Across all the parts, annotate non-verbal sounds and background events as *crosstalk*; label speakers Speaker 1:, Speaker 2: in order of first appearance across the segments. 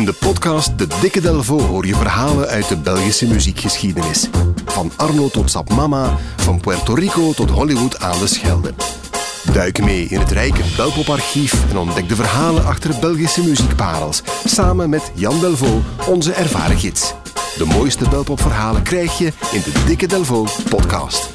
Speaker 1: In de podcast De Dikke Delvo hoor je verhalen uit de Belgische muziekgeschiedenis. Van Arno tot Sap Mama, van Puerto Rico tot Hollywood aan de Schelde. Duik mee in het rijke Belpoparchief en ontdek de verhalen achter Belgische muziekparels. Samen met Jan Delvaux, onze ervaren gids. De mooiste Belpopverhalen krijg je in de Dikke Delvo podcast.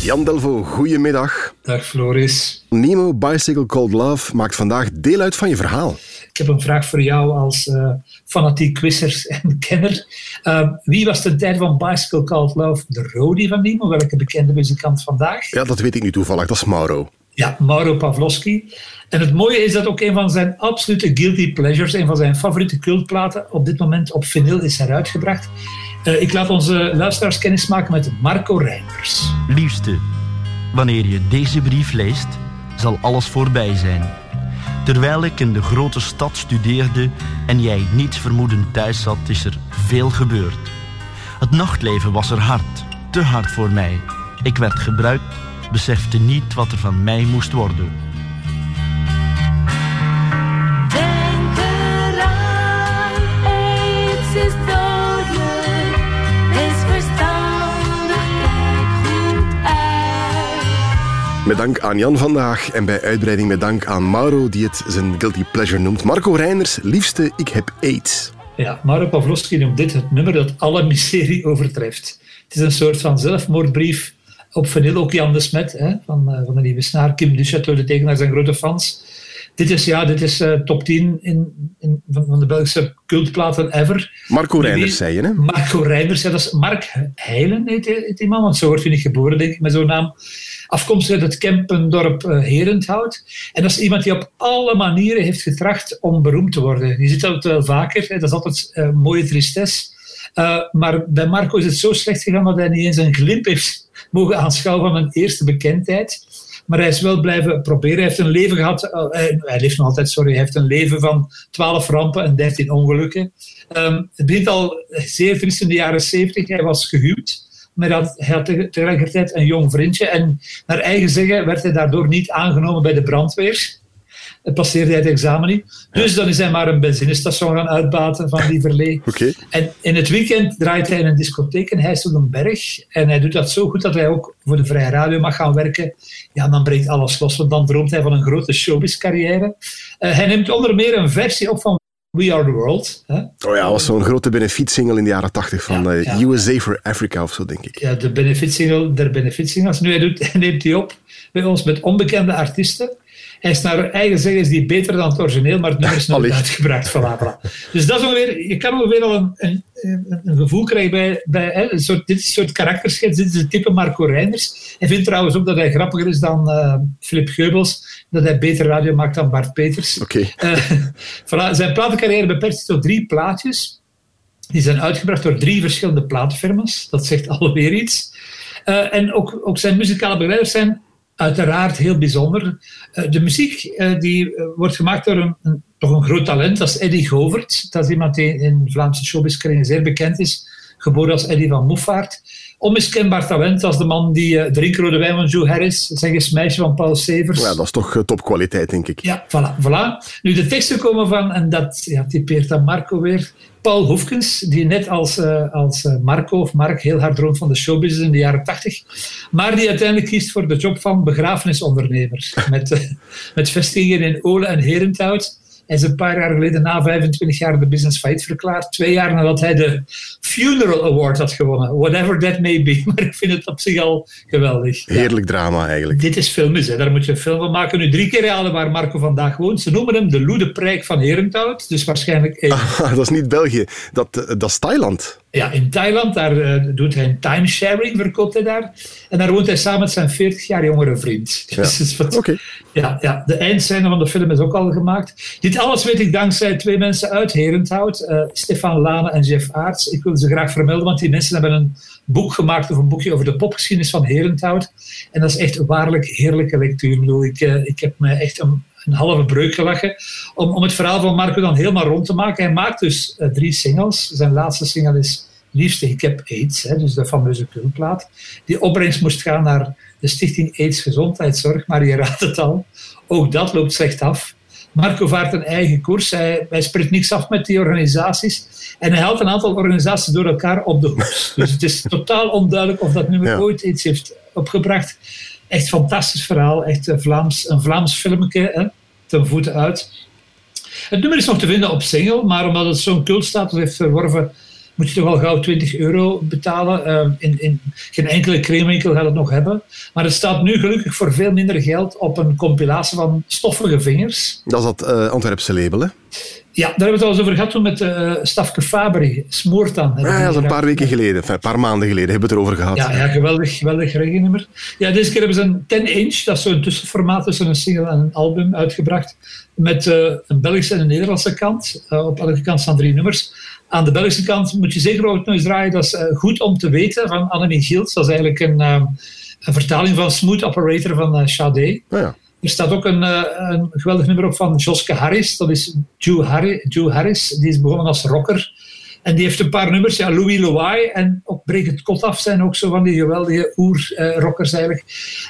Speaker 1: Jan Delvaux, goedemiddag.
Speaker 2: Dag Floris.
Speaker 1: Nemo Bicycle Called Love maakt vandaag deel uit van je verhaal.
Speaker 2: Ik heb een vraag voor jou als uh, fanatiek quizzer *laughs* en kenner. Uh, wie was ten tijde van Bicycle Called Love de Rodi van Nemo? Welke bekende muzikant vandaag?
Speaker 1: Ja, dat weet ik nu toevallig. Dat is Mauro.
Speaker 2: Ja, Mauro Pavlovski. En het mooie is dat ook een van zijn absolute guilty pleasures, een van zijn favoriete cultplaten, op dit moment op vinyl is heruitgebracht. Uh, ik laat onze luisteraars kennismaken met Marco Reinders.
Speaker 3: Liefste, wanneer je deze brief leest, zal alles voorbij zijn. Terwijl ik in de grote stad studeerde en jij niets vermoedend thuis zat, is er veel gebeurd. Het nachtleven was er hard, te hard voor mij. Ik werd gebruikt, besefte niet wat er van mij moest worden.
Speaker 1: Dank aan Jan vandaag en bij uitbreiding met dank aan Mauro, die het zijn guilty pleasure noemt. Marco Reiners, liefste, ik heb AIDS.
Speaker 2: Ja, Mauro Pavlovski noemt dit het nummer dat alle miserie overtreft. Het is een soort van zelfmoordbrief op vinyl. Ook Jan de Smet hè, van, eh, van de Nieuwe Snaar, Kim Duchateau, de tekenaar, zijn grote fans. Dit is, ja, dit is eh, top 10 in, in, van, de Belgische cultplaten ever.
Speaker 1: Marco Reiners, zei je, hè?
Speaker 2: Marco Reinders, ja, dat is Mark Heilen, heet, heet die man, want zo wordt hij niet geboren, denk ik, met zo'n naam. Afkomstig uit het Kempendorp eh, Herenthout. En dat is iemand die op alle manieren heeft getracht om beroemd te worden. Je ziet dat wel vaker, hè, dat is altijd eh, mooie tristesse. Eh, maar bij Marco is het zo slecht gegaan dat hij niet eens een glimp heeft mogen aanschouwen van een eerste bekendheid. Maar hij is wel blijven proberen. Hij heeft een leven gehad, eh, hij, hij leeft nog altijd, sorry, hij heeft een leven van 12 rampen en 13 ongelukken. Ehm, het begint al zeer triest in de jaren 70. Hij was gehuwd, maar hij had, tegelijkertijd een jong vriendje. En naar eigen zeggen werd hij daardoor niet aangenomen bij de brandweer. Hij passeerde hij het examen niet. Dus dan is hij maar een benzinestation gaan uitbaten van Lieverlee. *laughs*
Speaker 1: Oké.
Speaker 2: En in het weekend draait hij in een discotheek in Heiseldenberg. En hij doet dat zo goed dat hij ook voor de Vrije Radio mag gaan werken. Ja, dan breekt alles los, want dan droomt hij van een grote showbiz-carrière. Eh, hij neemt onder meer een versie op van We Are The World. Hè?
Speaker 1: Oh ja, dat was zo'n grote benefietsingle in de jaren 80 van
Speaker 2: Ja,
Speaker 1: eh,
Speaker 2: ja.
Speaker 1: USA for Africa of zo, denk ik.
Speaker 2: Ja, de benefitsingle der benefitsingles. Nu, hij, doet, *laughs* neemt die op bij ons met onbekende artiesten. Hij is naar eigen zeggen is die beter dan het origineel, maar het nummer is *laughs* nog uitgebracht. Voilà, voilà. Dus dat is ongeveer, je kan ongeveer al een, een, een, gevoel krijgen bij, bij hè, een soort, dit is een soort karakterschets, dit is het type Marco Reinders. Hij vindt trouwens ook dat hij grappiger is dan eh Philip Geubels, dat hij beter radio maakt dan Bart Peters.
Speaker 1: Oké.
Speaker 2: Eh, *laughs* voilà, zijn platencarrière beperkt zich tot drie plaatjes. Die zijn uitgebracht door drie verschillende platenfirma's. Dat zegt alweer iets. Eh, en ook, ook zijn muzikale begeleiders zijn uiteraard heel bijzonder. Eh, de muziek die, wordt gemaakt door een, een, toch een groot talent. Dat is Eddie Govert. Dat is iemand die in Vlaamse showbizkringen zeer bekend is. Geboren als Eddie van Moeffaart. Onmiskenbaar talent als de man die uh, Drink Rode Wijn van Joe Harris, zeg eens meisje van Paul Severs.
Speaker 1: Ja, dat is toch eh, topkwaliteit, denk ik.
Speaker 2: Ja, voilà, voilà. Nu, de teksten komen van, en dat ja, typeert dan Marco weer, Paul Hoefkens, die net als, uh, als Marco of Mark heel hard droomt van de showbiz in de jaren tachtig, maar die uiteindelijk kiest voor de job van begrafenisondernemer, *laughs* met, uh, met vestigingen in Olen en Herenthout. Hij is een paar jaar geleden, na 25 jaar, de business fight verklaard. Twee jaar nadat hij de Funeral Award had gewonnen. Whatever that may be. *laughs* Maar ik vind het op zich al geweldig.
Speaker 1: Heerlijk ja. drama eigenlijk.
Speaker 2: Dit is filmisch, hè. daar moet je een film van maken. Nu drie keer raden waar Marco vandaag woont. Ze noemen hem de Loede Prijk van Herenthout. Dus waarschijnlijk... *laughs*
Speaker 1: Ah, dat is niet België, dat, dat is Thailand.
Speaker 2: Ja, in Thailand, daar uh, doet hij een timesharing, verkoopt hij daar. En daar woont hij samen met zijn 40 jaar jongere vriend. *laughs*
Speaker 1: Dus ja. Wat...
Speaker 2: okay. ja, ja, de eindscène van de film is ook al gemaakt. Dit alles weet ik dankzij twee mensen uit Herenthout. Uh, Stefan Lane en Jeff Aarts. Ik wil ze graag vermelden, want die mensen hebben een boek gemaakt, of een boekje over de popgeschiedenis van Herenthout. En dat is echt waarlijk heerlijke lectuur. Ik bedoel, ik, uh, ik heb me echt een, een halve breuk gelachen om, om het verhaal van Marco dan helemaal rond te maken. Hij maakt dus uh, drie singles. Zijn laatste single is Liefste, ik heb AIDS, hè, dus de fameuze kultplaat. Die opbrengst moest gaan naar de Stichting AIDS Gezondheidszorg, maar je raadt het al, ook dat loopt slecht af. Marco vaart een eigen koers. Hij, hij spreekt niks af met die organisaties. En hij haalt een aantal organisaties door elkaar op de hoes. *laughs* Dus het is totaal onduidelijk of dat nummer
Speaker 1: Ja.
Speaker 2: ooit iets heeft opgebracht. Echt fantastisch verhaal. Echt een Vlaams, een Vlaams filmpje, hè, ten voeten uit. Het nummer is nog te vinden op single, maar omdat het zo'n cultstatus heeft verworven, moet je toch wel gauw 20 euro betalen. Eh, in, in geen enkele cremewinkel gaat het nog hebben. Maar het staat nu gelukkig voor veel minder geld op een compilatie van stoffige vingers.
Speaker 1: Dat is dat eh, Antwerpse label, hè?
Speaker 2: Ja, daar hebben we het al eens over gehad toen met eh Stafke Fabri, Smoortan.
Speaker 1: Ja, dat is een paar weken geleden, enfin, een paar maanden geleden hebben we het erover gehad.
Speaker 2: Ja, ja geweldig, geweldig regienummer. Ja, deze keer hebben ze een 10-inch, dat is zo'n tussenformaat tussen een single en een album, uitgebracht. Met eh, een Belgische en een Nederlandse kant. Eh, op elke kant staan drie nummers. Aan de Belgische kant moet je zeker ook nog eens draaien. Dat is goed om te weten van Annemie Giels. Dat is eigenlijk een, een vertaling van Smooth Operator van Sade.
Speaker 1: Ah, ja.
Speaker 2: Er staat ook een, eh, een geweldig nummer op van Joske Harris. Dat is Joe, Harri- Joe Harris. Die is begonnen als rocker. En die heeft een paar nummers. Ja, Louis Loai en ook Breek het Kot af zijn ook zo van die geweldige oer-rockers eigenlijk.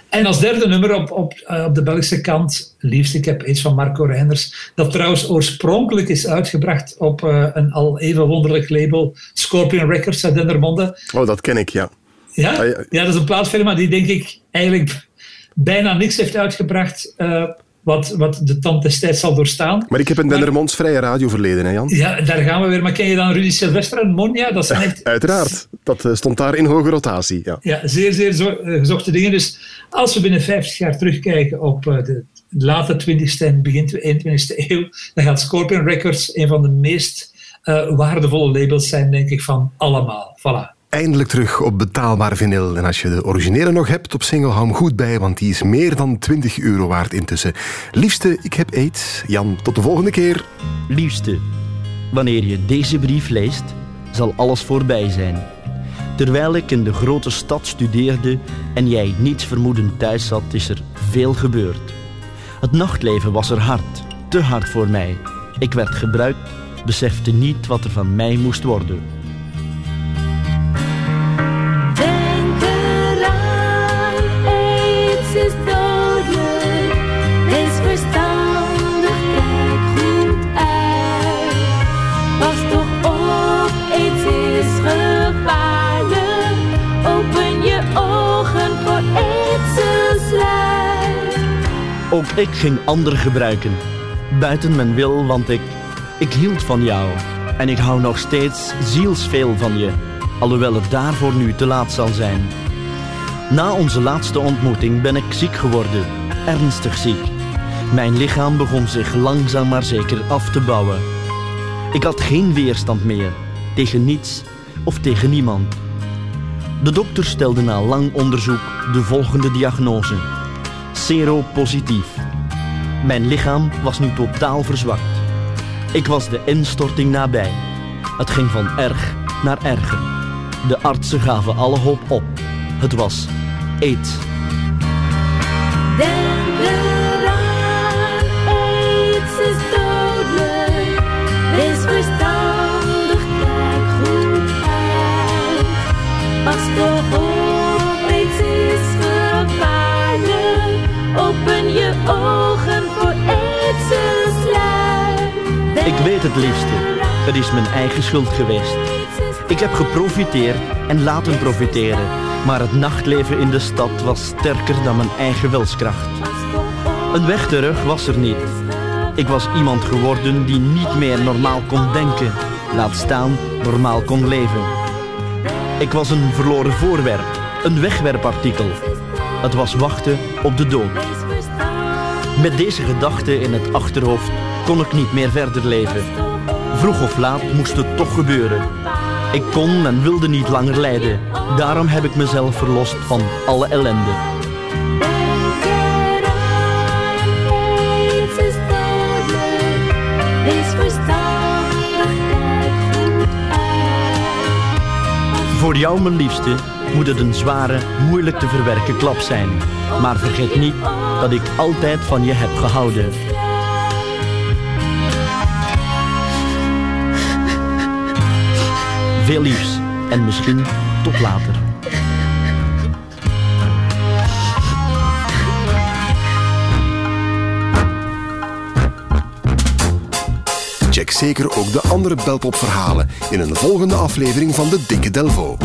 Speaker 2: En als derde nummer op, op, eh, op de Belgische kant, liefst ik heb iets van Marco Reinders. Dat trouwens oorspronkelijk is uitgebracht op eh, een al even wonderlijk label, Scorpion Records uit Dendermonde.
Speaker 1: Oh, dat ken ik, ja.
Speaker 2: Ja?
Speaker 1: Ah, ja.
Speaker 2: dat is een plaatsfirma die denk ik eigenlijk bijna niks heeft uitgebracht eh, wat, wat de tand destijds zal doorstaan.
Speaker 1: Maar ik heb een Dendermonds vrije radio verleden, hè Jan?
Speaker 2: Ja, daar gaan we weer. Maar ken je dan Rudy Sylvester en Monja? Dat zijn *laughs* echt
Speaker 1: Uiteraard. Dat eh, stond daar in hoge rotatie, ja.
Speaker 2: ja, zeer, zeer zo, eh, gezochte dingen. Dus als we binnen 50 jaar terugkijken op de late 20e en begin 21e eeuw, dan gaat Scorpion Records een van de meest waardevolle labels zijn, denk ik, van allemaal. Voilà.
Speaker 1: Eindelijk terug op betaalbaar vinyl. En als je de originele nog hebt op single, hou hem goed bij, want die is meer dan 20 euro waard intussen. Liefste, ik heb aids. Jan, tot de volgende keer.
Speaker 3: Liefste, wanneer je deze brief leest, zal alles voorbij zijn. Terwijl ik in de grote stad studeerde en jij niets vermoedend thuis zat, is er veel gebeurd. Het nachtleven was er hard, te hard voor mij. Ik werd gebruikt, besefte niet wat er van mij moest worden. Ook ik ging anderen gebruiken, buiten mijn wil, want ik, ik hield van jou. En ik hou nog steeds zielsveel van je, alhoewel het daarvoor nu te laat zal zijn. Na onze laatste ontmoeting ben ik ziek geworden, ernstig ziek. Mijn lichaam begon zich langzaam maar zeker af te bouwen. Ik had geen weerstand meer, tegen niets of tegen niemand. De dokter stelde na lang onderzoek de volgende diagnose seropositief. Mijn lichaam was nu totaal verzwakt. Ik was de instorting nabij. Het ging van erg naar erger. De artsen gaven alle hoop op. Het was aids.
Speaker 4: Denk eraan, aids is dodelijk. Wees verstandig, kijk goed uit. Pas op,
Speaker 3: weet het liefste. Het is mijn eigen schuld geweest. Ik heb geprofiteerd en laten profiteren. Maar het nachtleven in de stad was sterker dan mijn eigen wilskracht. Een weg terug was er niet. Ik was iemand geworden die niet meer normaal kon denken, laat staan normaal kon leven. Ik was een verloren voorwerp, een wegwerpartikel. Het was wachten op de dood. Met deze gedachte in het achterhoofd kon ik niet meer verder leven. Vroeg of laat moest het toch gebeuren. Ik kon en wilde niet langer lijden. Daarom heb ik mezelf verlost van alle ellende. Voor jou, mijn liefste, moet het een zware, moeilijk te verwerken klap zijn. Maar vergeet niet dat ik altijd van je heb gehouden. Veel liefs en misschien tot later.
Speaker 1: Check zeker ook de andere Belpop-verhalen in een volgende aflevering van de Dikke Delvo.